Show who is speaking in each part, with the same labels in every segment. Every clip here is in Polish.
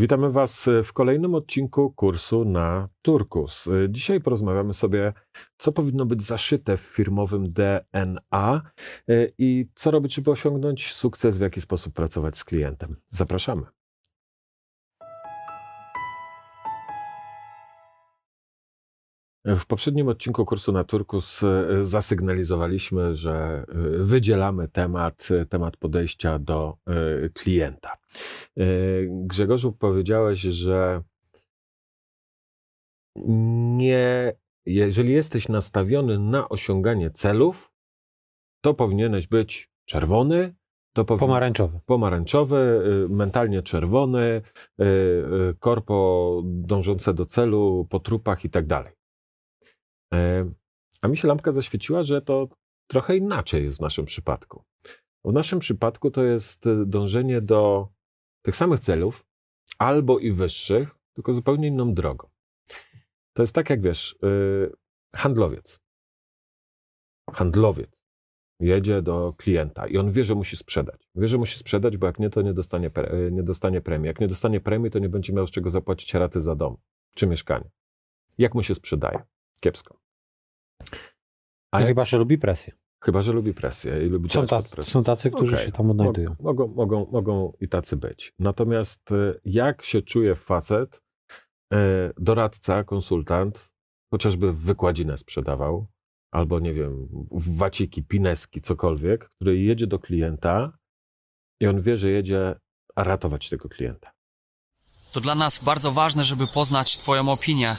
Speaker 1: Witamy Was w kolejnym odcinku kursu na Turkus. Dzisiaj porozmawiamy sobie, co powinno być zaszyte w firmowym DNA i co robić, żeby osiągnąć sukces, w jaki sposób pracować z klientem. Zapraszamy. W poprzednim odcinku kursu na Turkus e, zasygnalizowaliśmy, że e, wydzielamy temat, e, temat podejścia do klienta. Grzegorzu, powiedziałeś, że nie, jeżeli jesteś nastawiony na osiąganie celów, to powinieneś być czerwony, to
Speaker 2: pomarańczowy.
Speaker 1: Pomarańczowy, mentalnie czerwony, korpo dążące do celu, po trupach i tak dalej. E, a mi się lampka zaświeciła, że to trochę inaczej jest w naszym przypadku. W naszym przypadku to jest e, dążenie do tych samych celów, albo i wyższych, tylko zupełnie inną drogą. To jest tak, jak wiesz, e, handlowiec. Handlowiec jedzie do klienta i on wie, że musi sprzedać. Wie, że musi sprzedać, bo jak nie, to nie dostanie, nie dostanie premii. Jak nie dostanie premii, to nie będzie miał z czego zapłacić raty za dom czy mieszkanie. Jak mu się sprzedaje? Kiepsko.
Speaker 2: A jak... Chyba, że lubi presję.
Speaker 1: Chyba, że lubi presję i lubi
Speaker 2: są, ta, presję. są tacy, którzy okay. się tam odnajdują.
Speaker 1: Mogą, mogą, mogą i tacy być. Natomiast e, jak się czuje facet, e, doradca, konsultant, chociażby wykładzinę sprzedawał, albo nie wiem, waciki, pineski, cokolwiek, który jedzie do klienta i on wie, że jedzie ratować tego klienta.
Speaker 3: To dla nas bardzo ważne, żeby poznać Twoją opinię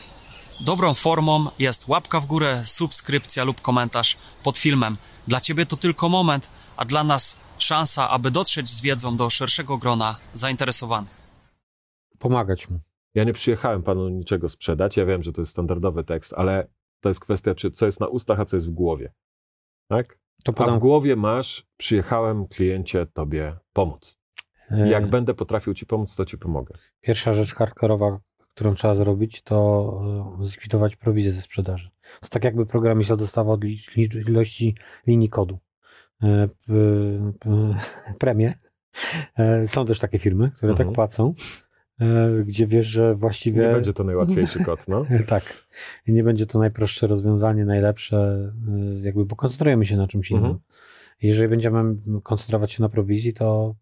Speaker 3: Dobrą formą jest łapka w górę, subskrypcja lub komentarz pod filmem. Dla Ciebie to tylko moment, a dla nas szansa, aby dotrzeć z wiedzą do szerszego grona zainteresowanych.
Speaker 2: Pomagać mu.
Speaker 1: Ja nie przyjechałem panu niczego sprzedać. Ja wiem, że to jest standardowy tekst, ale to jest kwestia, czy co jest na ustach, a co jest w głowie. Tak? To podam... A w głowie masz, przyjechałem kliencie tobie pomóc. Jak e... będę potrafił ci pomóc, to ci pomogę.
Speaker 2: Pierwsza rzecz hardkorowa, którą trzeba zrobić, to e, zlikwidować prowizję ze sprzedaży. To tak jakby programista dostawał od ilości linii kodu e, premię. E, są też takie firmy, które tak mhm. tak płacą, gdzie wiesz, że właściwie...
Speaker 1: Nie będzie to najłatwiejszy kod, no.
Speaker 2: tak. Nie będzie to najprostsze rozwiązanie, najlepsze, jakby, bo koncentrujemy się na czymś innym. Mhm. Jeżeli będziemy koncentrować się na prowizji, to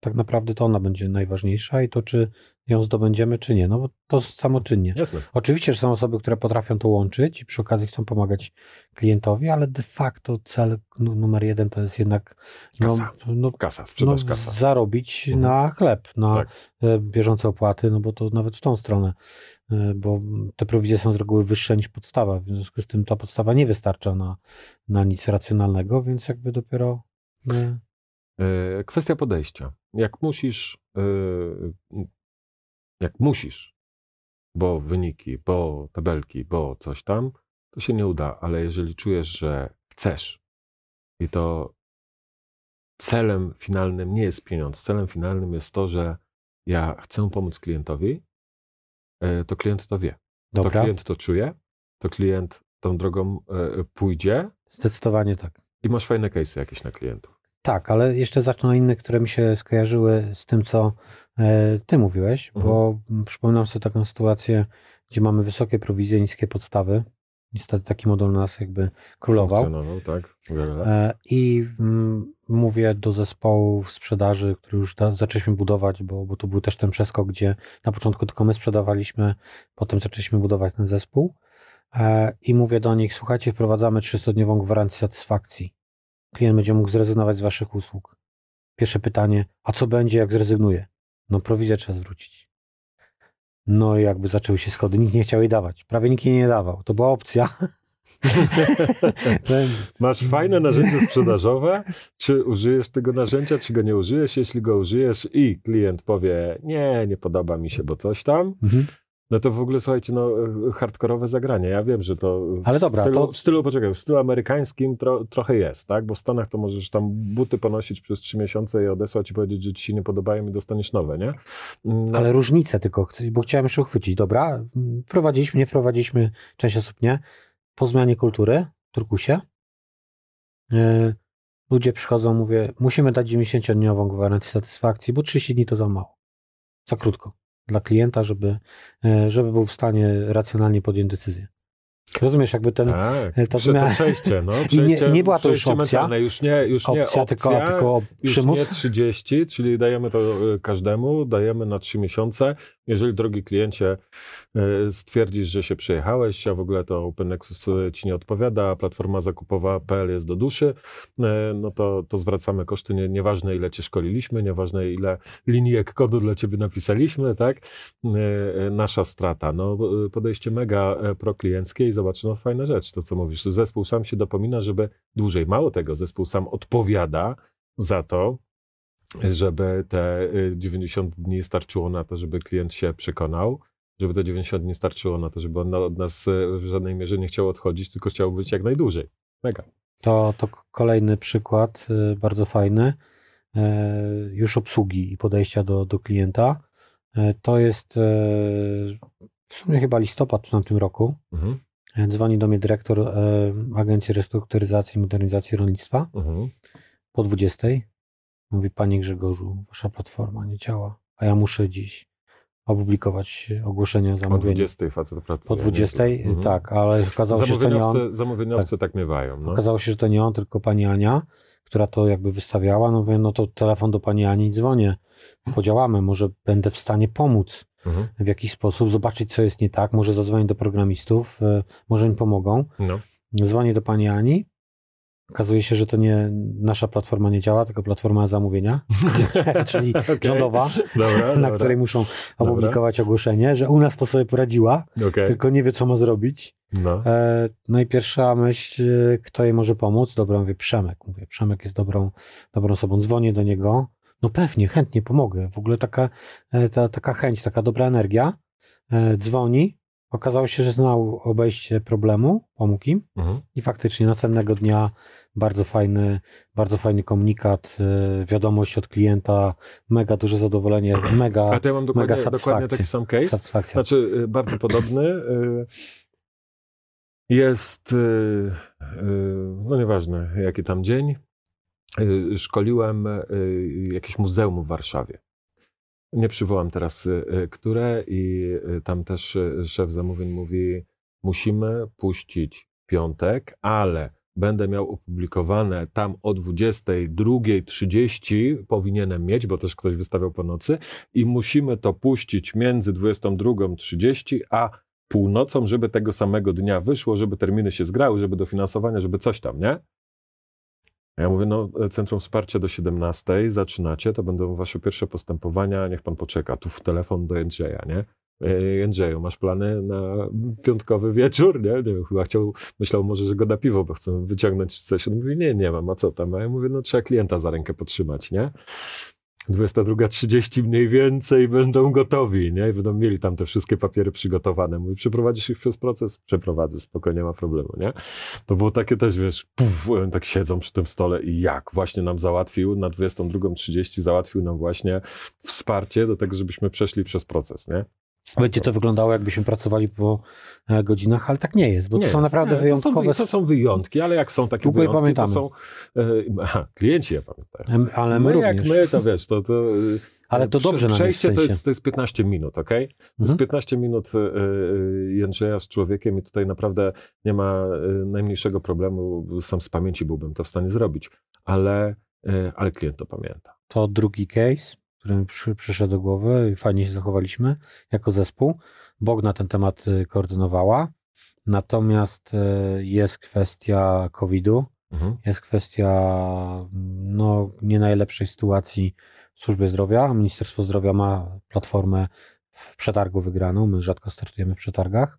Speaker 2: tak naprawdę to ona będzie najważniejsza i to, czy ją zdobędziemy, czy nie. No bo to samoczynnie.
Speaker 1: Jasne.
Speaker 2: Oczywiście, że są osoby, które potrafią to łączyć i przy okazji chcą pomagać klientowi, ale de facto cel numer jeden to jest jednak
Speaker 1: no, kasa, no, kasa sprzedaż no, kasa.
Speaker 2: zarobić mhm. na chleb, na tak. E, bieżące opłaty, no bo to nawet w tą stronę, e, bo te prowizje są z reguły wyższe niż podstawa, w związku z tym ta podstawa nie wystarcza na, na nic racjonalnego, więc jakby dopiero...
Speaker 1: Nie. E, kwestia podejścia. Jak musisz, jak musisz, bo wyniki, bo tabelki, bo coś tam, to się nie uda, ale jeżeli czujesz, że chcesz i to celem finalnym nie jest pieniądz, celem finalnym jest to, że ja chcę pomóc klientowi, e, to klient to wie. Dobra. To klient to czuje, to klient tą drogą e, pójdzie.
Speaker 2: Zdecydowanie tak.
Speaker 1: I masz fajne case'y jakieś na klientów.
Speaker 2: Tak, ale jeszcze zacznę inne, które mi się skojarzyły z tym, co E, ty mówiłeś, mhm. bo przypominam sobie taką sytuację, gdzie mamy wysokie prowizje, niskie podstawy. Niestety taki model nas jakby królował.
Speaker 1: tak,
Speaker 2: e, I mm, mówię do zespołu sprzedaży, który już zaczęliśmy budować, bo, bo tu był też ten przeskok, gdzie na początku tylko my sprzedawaliśmy, potem zaczęliśmy budować ten zespół. E, I mówię do nich, słuchajcie, wprowadzamy 300-dniową gwarancję satysfakcji. Klient będzie mógł zrezygnować z waszych usług. Pierwsze pytanie, a co będzie, jak zrezygnuje? No prowizję trzeba zwrócić. No i jakby zaczęły się schody, nikt nie chciał jej dawać. Prawie nikt jej nie dawał. To była opcja.
Speaker 1: Masz fajne narzędzie sprzedażowe, czy użyjesz tego narzędzia, czy go nie użyjesz? Jeśli go użyjesz i klient powie, nie, nie podoba mi się, bo coś tam, mhm. No to w ogóle, słuchajcie, no, hardkorowe zagranie. Ja wiem, że to.
Speaker 2: Ale dobra,
Speaker 1: stylu,
Speaker 2: to.
Speaker 1: W stylu, poczekaj, w stylu amerykańskim tro, trochę jest, tak? Bo w Stanach to możesz tam buty ponosić przez trzy miesiące i odesłać i powiedzieć, że ci się nie podobają i dostaniesz nowe, nie?
Speaker 2: No. Ale różnice tylko, bo chciałem jeszcze uchwycić. Dobra, prowadziliśmy, nie prowadziliśmy, część osób nie. Po zmianie kultury w Turkusie yy, ludzie przychodzą, mówię, musimy dać 90-dniową gwarancję satysfakcji, bo 30 dni to za mało. za krótko dla klienta, żeby, e, żeby był w stanie racjonalnie podjąć decyzję. Rozumiesz, jakby ten.
Speaker 1: Tak,
Speaker 2: to
Speaker 1: prze, to przejście, no. Przejście,
Speaker 2: I nie, nie była to już opcja.
Speaker 1: Już nie, już nie opcja,
Speaker 2: tylko, tylko przymus.
Speaker 1: Już nie 30, czyli dajemy to e, każdemu, dajemy na 3 miesiące. Jeżeli, drogi kliencie, e, stwierdzisz, że się przyjechałeś, a w ogóle to OpenNexus ci nie odpowiada, platforma zakupowa.pl jest do duszy, e, no to, to zwracamy koszty, nie, nieważne ile cię szkoliliśmy, nieważne ile linijek kodu dla ciebie napisaliśmy, tak? Nasza strata. No, podejście mega proklienckie i zobacz, no fajna rzecz, to co mówisz. Zespół sam się dopomina, żeby dłużej. Mało tego, zespół sam odpowiada za to, żeby te 90 y, dni starczyło na to, żeby klient się przekonał, żeby te 90 dni starczyło na to, żeby on od nas y, w żadnej mierze nie chciał odchodzić, tylko chciał być jak najdłużej. Mega.
Speaker 2: To, to kolejny przykład, y, bardzo fajny, już obsługi i podejścia do, do klienta. To jest w sumie chyba listopad w tamtym roku. Mhm. Dzwoni do mnie dyrektor Agencji Restrukturyzacji i Modernizacji Rolnictwa mhm. po 20. Mówi, panie Grzegorzu, wasza platforma nie działa, a ja muszę dziś opublikować ogłoszenie o zamówieniu.
Speaker 1: Po 20 facet pracuje.
Speaker 2: Po 20, mhm. tak, ale okazało się, że to nie on.
Speaker 1: Zamówieniowcy tak, tak miewają. No.
Speaker 2: Okazało się, że to nie on, tylko pani Ania, która to jakby wystawiała. No mówię, no to telefon do pani Ani dzwonię. Podziałamy, może będę w stanie pomóc mhm. w jakiś sposób, zobaczyć, co jest nie tak, może zadzwonić do programistów, e, może mi pomogą. No. Dzwonię do pani Ani. Okazuje się, że to nie nasza platforma nie działa, tylko platforma zamówienia, czyli okay. rządowa,
Speaker 1: dobra,
Speaker 2: na dobra. której muszą opublikować dobra. ogłoszenie, że u nas to sobie poradziła, okay. tylko nie wie, co ma zrobić. No. E, no i pierwsza myśl, e, kto jej może pomóc? Dobra, mówię, Przemek. Mówię, Przemek jest dobrą, dobrą osobą. Dzwonię do niego. No pewnie, chętnie pomogę. W ogóle taka, e, ta, taka chęć, taka dobra energia. E, dzwoni, okazało się, że znał obejście problemu, pomógł im mhm. i faktycznie następnego dnia bardzo fajny, bardzo fajny komunikat, e, wiadomość od klienta, mega duże zadowolenie, mega
Speaker 1: A to ja mam dokładnie, mega dokładnie taki sam case, satysfakcja. znaczy bardzo podobny. Jest, no nieważne jaki tam dzień, Y, szkoliłem y, jakieś muzeum w Warszawie. Nie przywołam teraz y, które, i tam też szef zamówień mówi: Musimy puścić piątek, ale będę miał opublikowane tam o 22.30, powinienem mieć, bo też ktoś wystawiał po nocy, i musimy to puścić między 22.30 a północą, żeby tego samego dnia wyszło, żeby terminy się zgrały, żeby dofinansowania, żeby coś tam, nie? Ja mówię, no Centrum Wsparcia do 17 zaczynacie, to będą wasze pierwsze postępowania, niech pan poczeka. Tu w telefon do Jędrzeja, nie? Jędrzeju, masz plany na piątkowy wieczór, nie? nie wiem, chyba chciał, myślał może, że go na piwo, bo chcę wyciągnąć coś. On mówi, nie, nie mam, a co tam? A ja mówię, no trzeba klienta za rękę podtrzymać, nie? 22.30 mniej więcej będą gotowi, nie? I będą mieli tam te wszystkie papiery przygotowane. Mówi, przeprowadzisz ich przez proces? Przeprowadzę, spokojnie, nie ma problemu, nie? To było takie też, wiesz, puf, tak siedzą przy tym stole i jak właśnie nam załatwił, na 22.30 załatwił nam właśnie wsparcie do tego, żebyśmy przeszli przez proces, nie?
Speaker 2: Będzie to wyglądało, jakbyśmy pracowali po e, godzinach, ale tak nie jest, bo nie to są naprawdę nie, wyjątkowe.
Speaker 1: To są, to są, wyjątki, ale jak są takie Długo wyjątki, pamiętamy. to są. E, aha, klienci je pamiętają.
Speaker 2: Ale my, my
Speaker 1: jak my, to wiesz, to. to e,
Speaker 2: ale to dobrze
Speaker 1: Przejście to jest, to jest 15 minut, ok? To mhm. jest 15 minut Jędrzeja z człowiekiem i tutaj naprawdę nie ma najmniejszego problemu. Sam z pamięci byłbym to w stanie zrobić, ale, ale klient to pamięta.
Speaker 2: To drugi case który mi przy, przyszedł do głowy i fajnie się zachowaliśmy jako zespół. Bog na ten temat y, koordynowała. Natomiast y, jest kwestia COVID-u, mhm. jest kwestia no, nie najlepszej sytuacji w służbie zdrowia. Ministerstwo Zdrowia ma platformę w przetargu wygraną. My rzadko startujemy w przetargach.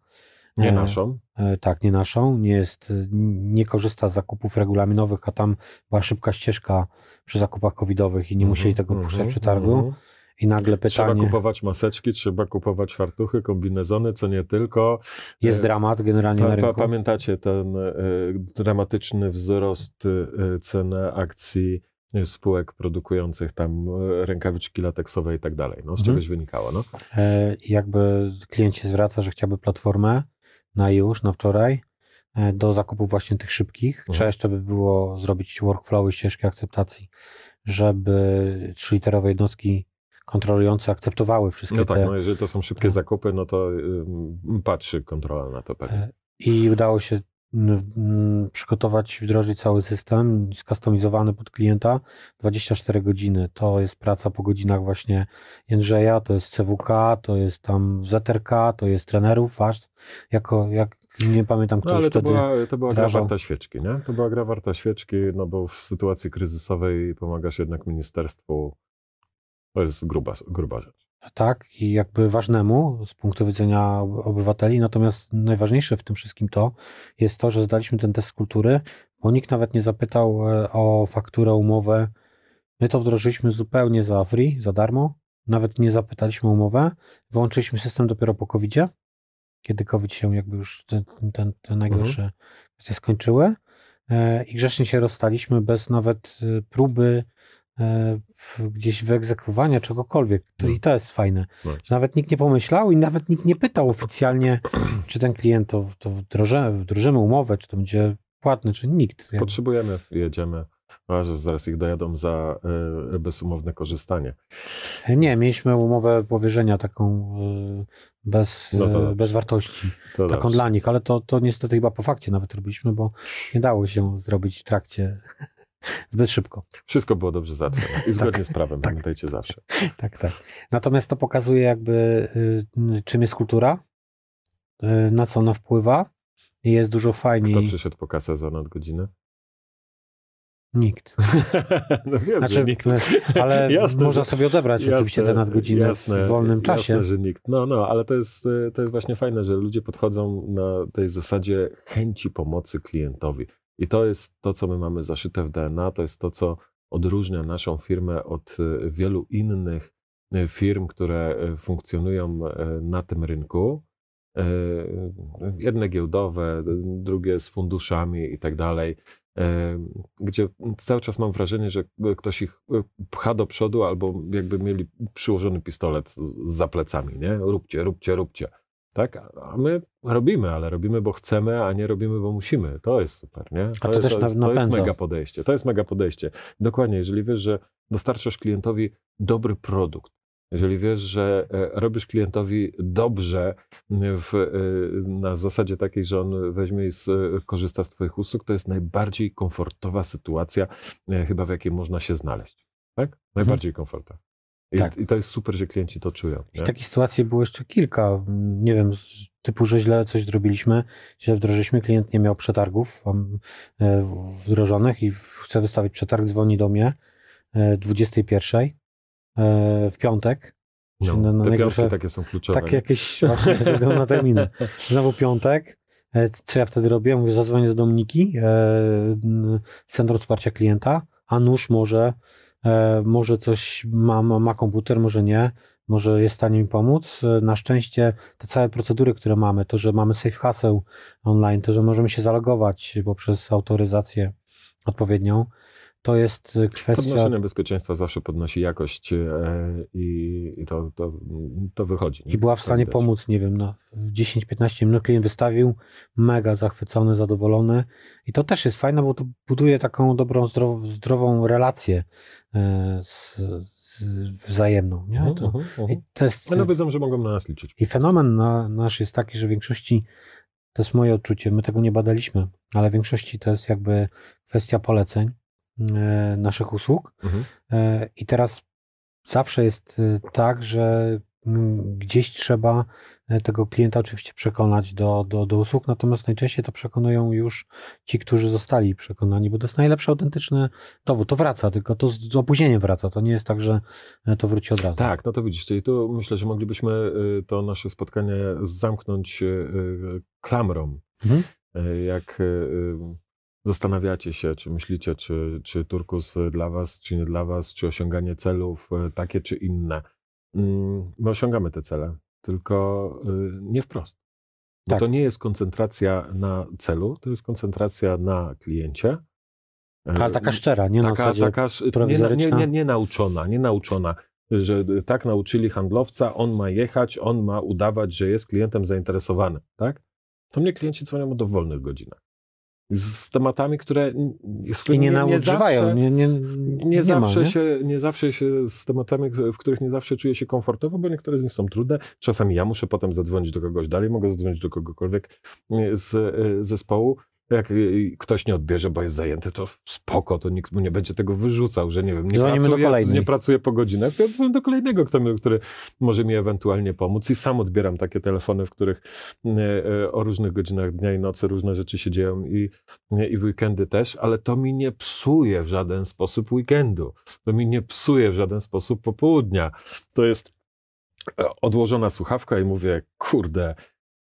Speaker 1: Nie e, naszą?
Speaker 2: E, tak, nie naszą. Nie jest, nie korzysta z zakupów regulaminowych, a tam była szybka ścieżka przy zakupach covidowych i nie mm -hmm, musieli tego mm -hmm, puszczać przy targu. Mm -hmm. I nagle pytanie.
Speaker 1: Trzeba kupować maseczki, trzeba kupować fartuchy, kombinezony, co nie tylko.
Speaker 2: Jest e, dramat generalnie pa, na rynku.
Speaker 1: pamiętacie ten dramatyczny wzrost ceny akcji spółek produkujących tam rękawiczki lateksowe i tak dalej. No, z mhm. czegoś wynikało. No.
Speaker 2: E, jakby klient się zwraca, że chciałby platformę, na już, na wczoraj, e, do zakupów właśnie tych szybkich. Mhm. Trzeba jeszcze by było zrobić workflowy, ścieżki akceptacji, żeby trzyliterowe jednostki kontrolujące akceptowały wszystkie
Speaker 1: No tak,
Speaker 2: te...
Speaker 1: no jeżeli to są szybkie
Speaker 2: Tak.
Speaker 1: zakupy, no to patrzy kontrola na to pewnie.
Speaker 2: E, I udało się przygotować, wdrożyć cały system skustomizowany pod klienta 24 godziny. To jest praca po godzinach właśnie Jędrzeja, to jest CWK, to jest tam ZRK, to jest trenerów, wasz, jako, jak nie pamiętam kto
Speaker 1: No
Speaker 2: już
Speaker 1: ale to
Speaker 2: wtedy.
Speaker 1: była, to była gra warta świeczki, nie? To była gra warta świeczki, no bo w sytuacji kryzysowej pomagasz jednak ministerstwu. To jest gruba, gruba rzecz.
Speaker 2: Tak, i jakby ważnemu z punktu widzenia obywateli. Natomiast najważniejsze w tym wszystkim to jest to, że zdaliśmy ten test kultury, bo nikt nawet nie zapytał e, o fakturę, umowę. My to wdrożyliśmy zupełnie za free, za darmo. Nawet nie zapytaliśmy o umowę. Wyłączyliśmy system dopiero po covid kiedy COVID się jakby już te, te, te najgorsze kwestie skończyły. E, I grzecznie się rozstaliśmy bez nawet e, próby gdzieś wyegzekwowania czegokolwiek. To,
Speaker 1: No.
Speaker 2: I to jest fajne.
Speaker 1: No.
Speaker 2: Że nawet nikt nie pomyślał i nawet nikt nie pytał oficjalnie, czy ten klient to, to wdroży, wdrożymy umowę, czy to będzie płatny, czy nikt.
Speaker 1: Potrzebujemy, jedziemy. A że zaraz ich dojadą za y, bezumowne korzystanie.
Speaker 2: Nie, mieliśmy umowę powierzenia taką y, bez,
Speaker 1: No to
Speaker 2: bez wartości,
Speaker 1: To
Speaker 2: taką
Speaker 1: dobrze.
Speaker 2: dla nich, ale to, to niestety chyba po fakcie nawet robiliśmy, bo nie dało się zrobić w trakcie zbyt szybko.
Speaker 1: Wszystko było dobrze załatwione i zgodnie z prawem,
Speaker 2: tak.
Speaker 1: pamiętajcie zawsze.
Speaker 2: Tak, tak. Natomiast to pokazuje jakby y, czym jest kultura, y, na co ona wpływa i jest dużo
Speaker 1: Kto
Speaker 2: fajniej.
Speaker 1: przyszedł po kasę za nadgodzinę?
Speaker 2: Nikt.
Speaker 1: no wiem,
Speaker 2: Znaczy,
Speaker 1: nikt.
Speaker 2: ale
Speaker 1: Jasne,
Speaker 2: można
Speaker 1: że-
Speaker 2: sobie odebrać oczywiście te nadgodziny
Speaker 1: jasne,
Speaker 2: w wolnym czasie.
Speaker 1: Jasne, że nikt. No, no, ale to jest, to jest właśnie fajne, że ludzie podchodzą na tej zasadzie chęci pomocy klientowi. I to jest to, co my mamy zaszyte w DNA, to jest to, co odróżnia naszą firmę od e, wielu innych e, firm, które e, funkcjonują na tym rynku. Jedne giełdowe, drugie z funduszami i tak dalej, gdzie cały czas mam wrażenie, że ktoś ich pcha do przodu albo jakby mieli przyłożony pistolet za plecami, nie? Róbcie, róbcie, róbcie. Tak? A my robimy, ale robimy, bo chcemy, a nie robimy, bo musimy. To jest super, nie?
Speaker 2: A to też
Speaker 1: to, jest, to jest mega podejście. To jest mega podejście. Dokładnie, jeżeli wiesz, że dostarczasz klientowi dobry produkt, jeżeli wiesz, że e, robisz klientowi dobrze w, e, na zasadzie takiej, że on weźmie i z, korzysta z Twoich usług, to jest najbardziej komfortowa sytuacja, e, chyba w jakiej można się znaleźć. Tak? Najbardziej komfortowa. I,
Speaker 2: Tak.
Speaker 1: I to jest super, że klienci to czują.
Speaker 2: I
Speaker 1: nie?
Speaker 2: takich sytuacji było jeszcze kilka. Nie wiem, typu, że źle coś zrobiliśmy, źle wdrożyliśmy, klient nie miał przetargów e, wdrożonych i chce wystawić przetarg, dzwoni do mnie e, 21 e, w piątek.
Speaker 1: No,
Speaker 2: na- na
Speaker 1: te piątki takie są kluczowe.
Speaker 2: Tak jakieś właśnie na terminy. Znowu piątek. E, Co ja wtedy robię? Mówię, zadzwonię do Dominiki, e, Centrum Wsparcia Klienta, a nuż może, e, może coś ma, ma, ma komputer, może nie, może jest w stanie mi pomóc. E, Na szczęście te całe procedury, które mamy, to, że mamy safe haseł online, to, że możemy się zalogować poprzez autoryzację odpowiednią, to jest kwestia...
Speaker 1: Podnoszenie bezpieczeństwa zawsze podnosi jakość e, i, i to, to, to wychodzi. nie?
Speaker 2: I była w stanie
Speaker 1: widać.
Speaker 2: pomóc, nie wiem, na 10-15 minut klient wystawił, mega zachwycony, zadowolony. I to też jest fajne, bo to buduje taką dobrą, zdrow, zdrową relację e, z, wzajemną. Nie?
Speaker 1: Mhm,
Speaker 2: To,
Speaker 1: mhm.
Speaker 2: i, to jest,
Speaker 1: Ale wiedzą, że mogą na nas liczyć.
Speaker 2: I fenomen na, nasz jest taki, że w większości, to jest moje odczucie, my tego nie badaliśmy, ale w większości to jest jakby kwestia poleceń naszych usług.
Speaker 1: Mhm.
Speaker 2: E, I teraz zawsze jest e, tak, że gdzieś trzeba e, tego klienta oczywiście przekonać do, do, do usług, natomiast najczęściej to przekonują już ci, którzy zostali przekonani, bo to jest najlepszy autentyczny dowód. To wraca, tylko to z opóźnieniem wraca. To nie jest tak, że e, to wróci od razu.
Speaker 1: Tak, no to widzisz, czyli tu myślę, że moglibyśmy to nasze spotkanie zamknąć klamrą.
Speaker 2: Mhm.
Speaker 1: Jak zastanawiacie się, czy myślicie, czy, czy Turkus dla was, czy nie dla was, czy osiąganie celów y, takie, czy inne. Mm, My osiągamy te cele, tylko y, nie wprost. Bo
Speaker 2: Tak.
Speaker 1: to nie jest koncentracja na celu, to jest koncentracja na kliencie.
Speaker 2: Ale taka szczera, nie na
Speaker 1: taka,
Speaker 2: zasadzie
Speaker 1: taka nie, nie, nie, nie nauczona, nie nauczona, że tak nauczyli handlowca, on ma jechać, on ma udawać, że jest klientem zainteresowany, tak? To mnie klienci dzwonią o dowolnych godzinach. Z tematami, które z
Speaker 2: I nie
Speaker 1: nie,
Speaker 2: nadużywają.
Speaker 1: zawsze,
Speaker 2: Nie, nie,
Speaker 1: nie,
Speaker 2: nie
Speaker 1: zawsze
Speaker 2: ma, nie?
Speaker 1: się, nie zawsze się z tematami, w których nie zawsze czuję się komfortowo, bo niektóre z nich są trudne. Czasami ja muszę potem zadzwonić do kogoś dalej, mogę zadzwonić do kogokolwiek e, z e, zespołu. Jak e, ktoś nie odbierze, bo jest zajęty, to spoko, to nikt mu nie będzie tego wyrzucał, że nie wiem, nie, pracuje,
Speaker 2: kolejnej.
Speaker 1: nie pracuje po godzinach, to ja dzwonię do kolejnego, kto, który może mi ewentualnie pomóc i sam odbieram takie telefony, w których e, o różnych godzinach dnia i nocy różne rzeczy się dzieją i, i w weekendy też, ale to mi nie psuje w żaden sposób weekendu. To mi nie psuje w żaden sposób popołudnia. To jest e, odłożona słuchawka i mówię, kurde,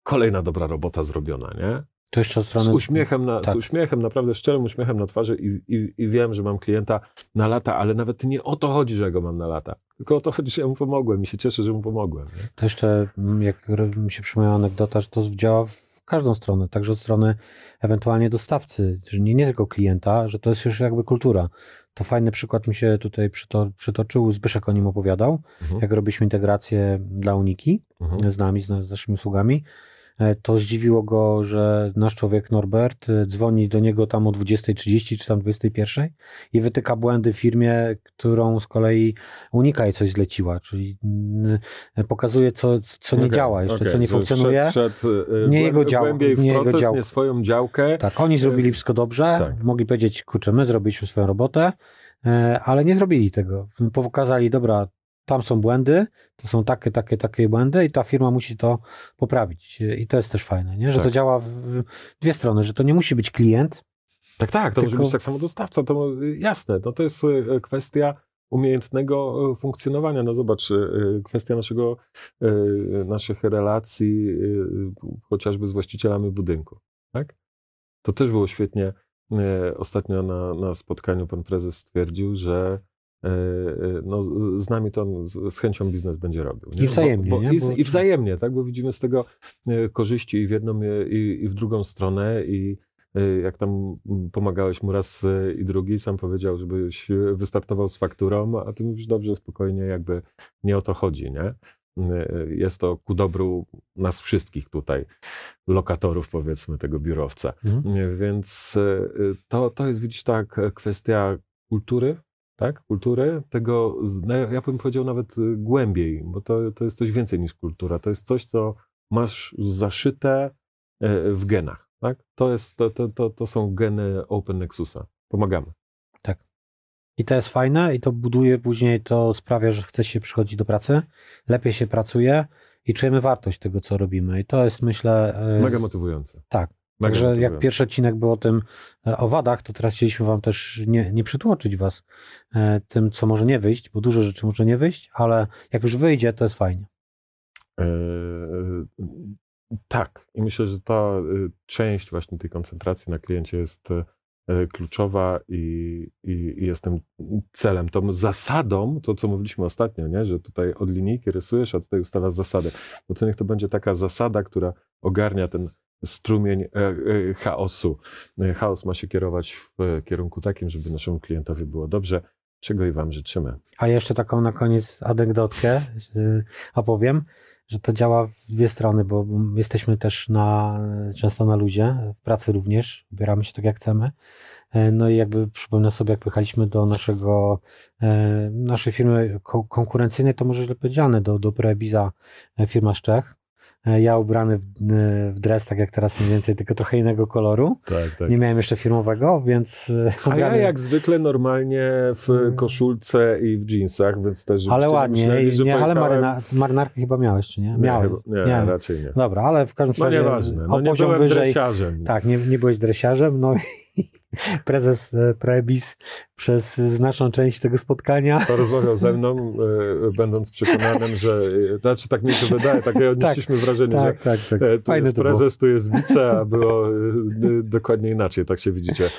Speaker 1: kolejna dobra robota zrobiona, nie?
Speaker 2: To jeszcze od
Speaker 1: Z
Speaker 2: strony...
Speaker 1: uśmiechem, na,
Speaker 2: tak.
Speaker 1: z uśmiechem, naprawdę szczerym uśmiechem na twarzy i, i, i wiem, że mam klienta na lata, ale nawet nie o to chodzi, że ja go mam na lata. Tylko o to chodzi, że ja mu pomogłem i się cieszę, że mu pomogłem. Nie?
Speaker 2: To jeszcze, mm, jak mi się przypomniała anegdota, że to działa w każdą stronę, także od strony ewentualnie dostawcy, że nie, nie tylko klienta, że to jest już jakby kultura. To fajny przykład mi się tutaj przyto, przytoczył, Zbyszek o nim opowiadał,
Speaker 1: Mhm.
Speaker 2: jak robiliśmy integrację dla Uniki
Speaker 1: Mhm.
Speaker 2: z nami, z, z naszymi usługami. E, To zdziwiło go, że nasz człowiek Norbert e, dzwoni do niego tam o 20.30 czy tam 21.00 i wytyka błędy firmie, którą z kolei Unika jej coś zleciła, czyli pokazuje, co, co nie
Speaker 1: Okej,
Speaker 2: działa jeszcze,
Speaker 1: okej,
Speaker 2: co nie funkcjonuje.
Speaker 1: Wszedł, e,
Speaker 2: Nie jego dział-
Speaker 1: głębiej w
Speaker 2: nie jego
Speaker 1: proces,
Speaker 2: działka.
Speaker 1: nie swoją działkę.
Speaker 2: Tak, oni zrobili wszystko dobrze,
Speaker 1: tak.
Speaker 2: mogli powiedzieć, kurczę, my zrobiliśmy swoją robotę, e, ale nie zrobili tego. Pokazali, dobra, tam są błędy, to są takie, takie, takie błędy i ta firma musi to poprawić. I to jest też fajne, nie? że
Speaker 1: Tak.
Speaker 2: to działa w dwie strony, że to nie musi być klient,
Speaker 1: Tak, tak, to może
Speaker 2: Tylko-
Speaker 1: być tak samo dostawca, to y, jasne, no to jest y, kwestia umiejętnego y, funkcjonowania. No zobacz, y, kwestia naszego, y, naszych relacji y, chociażby z właścicielami budynku, tak? To też było świetnie. y, Ostatnio na, na spotkaniu pan prezes stwierdził, że y, y, no, z nami to on z, z chęcią biznes będzie robił.
Speaker 2: I wzajemnie,
Speaker 1: Bo, bo,
Speaker 2: nie?
Speaker 1: I,
Speaker 2: Bo-
Speaker 1: I wzajemnie, tak? Bo widzimy z tego y, korzyści i w jedną i, i w drugą stronę i jak tam pomagałeś mu raz i drugi, sam powiedział, żebyś wystartował z fakturą, a ty mówisz dobrze, spokojnie, jakby nie o to chodzi, nie? Jest to ku dobru nas wszystkich tutaj, lokatorów powiedzmy tego biurowca.
Speaker 2: Mhm.
Speaker 1: Nie, Więc to, to jest, widzisz, tak, kwestia kultury, tak? Kultury, tego, no, ja bym powiedział nawet y, głębiej, bo to, to jest coś więcej niż kultura. To jest coś, co masz zaszyte y, w genach, tak? To, jest, to, to, to, to są geny Open Nexusa. Pomagamy.
Speaker 2: I to jest fajne i to buduje później, to sprawia, że chce się przychodzić do pracy, lepiej się pracuje i czujemy wartość tego, co robimy. I to jest, myślę... e,
Speaker 1: Mega motywujące.
Speaker 2: Tak. Także jak pierwszy odcinek był o tym, e, o wadach, to teraz chcieliśmy wam też nie, nie przytłoczyć was e, tym, co może nie wyjść, bo dużo rzeczy może nie wyjść, ale jak już wyjdzie, to jest fajnie.
Speaker 1: E, Tak, i myślę, że ta y, część właśnie tej koncentracji na kliencie jest e, kluczowa i, i, i jest tym celem, tą zasadą, to co mówiliśmy ostatnio, nie? że tutaj od linijki rysujesz, a tutaj ustalasz zasady. No to niech to będzie taka zasada, która ogarnia ten strumień e, e, chaosu. E, Chaos ma się kierować w kierunku takim, żeby naszemu klientowi było dobrze, czego i wam życzymy.
Speaker 2: A jeszcze taką na koniec anegdotkę opowiem, że to działa w dwie strony, bo jesteśmy też na, często na luzie, w pracy również, ubieramy się tak jak chcemy. No i jakby przypomnę sobie, jak pojechaliśmy do naszego, naszej firmy ko- konkurencyjnej, to może źle powiedziane, do, do Prebiza, firma z Czech. E, Ja ubrany w, e, w dres, tak jak teraz mniej więcej, tylko trochę innego koloru.
Speaker 1: Tak, tak.
Speaker 2: Nie miałem jeszcze firmowego, więc e,
Speaker 1: A ja
Speaker 2: ubrany-
Speaker 1: jak zwykle normalnie w
Speaker 2: Mm.
Speaker 1: koszulce i w jeansach, więc też
Speaker 2: Ale
Speaker 1: nie
Speaker 2: ładnie,
Speaker 1: myśleli, że
Speaker 2: nie, ale maryna, marynarkę chyba miałeś, czy nie?
Speaker 1: Nie,
Speaker 2: Miałeś.
Speaker 1: chyba, nie,
Speaker 2: Miałem.
Speaker 1: raczej nie.
Speaker 2: Dobra, ale w każdym
Speaker 1: No
Speaker 2: razie
Speaker 1: nieważne, no nie byłem
Speaker 2: wyżej.
Speaker 1: dresiarzem.
Speaker 2: Tak, nie, nie byłeś dresiarzem, no i prezes Prebis przez znaczną część tego spotkania
Speaker 1: To rozmawiał ze mną, e, będąc przekonanym, że, e, znaczy tak mi się wydaje, takie odnieśliśmy wrażenie,
Speaker 2: tak, tak, tak.
Speaker 1: że e, tu
Speaker 2: Fajne
Speaker 1: jest prezes, tu jest wice, a było dokładnie inaczej, tak się widzicie,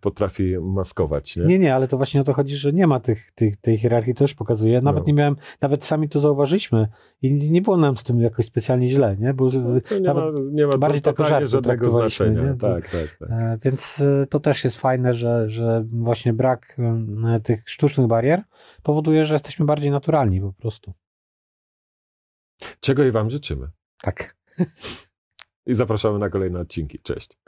Speaker 1: potrafi maskować. Nie?
Speaker 2: Nie, nie, ale to właśnie o to chodzi, że nie ma tych, tych, tej hierarchii, to też pokazuje. Nawet
Speaker 1: No.
Speaker 2: nie miałem, nawet sami to zauważyliśmy i nie było nam z tym jakoś specjalnie źle, nie? Bo,
Speaker 1: To nie, ma, nie ma
Speaker 2: bardziej
Speaker 1: to
Speaker 2: tak
Speaker 1: żadnego znaczenia.
Speaker 2: nie?
Speaker 1: Tak, tak, tak.
Speaker 2: więc to też jest fajne, że, że właśnie brak e, tych sztucznych barier powoduje, że jesteśmy bardziej naturalni po prostu.
Speaker 1: Czego i wam życzymy.
Speaker 2: Tak.
Speaker 1: I zapraszamy na kolejne odcinki. Cześć.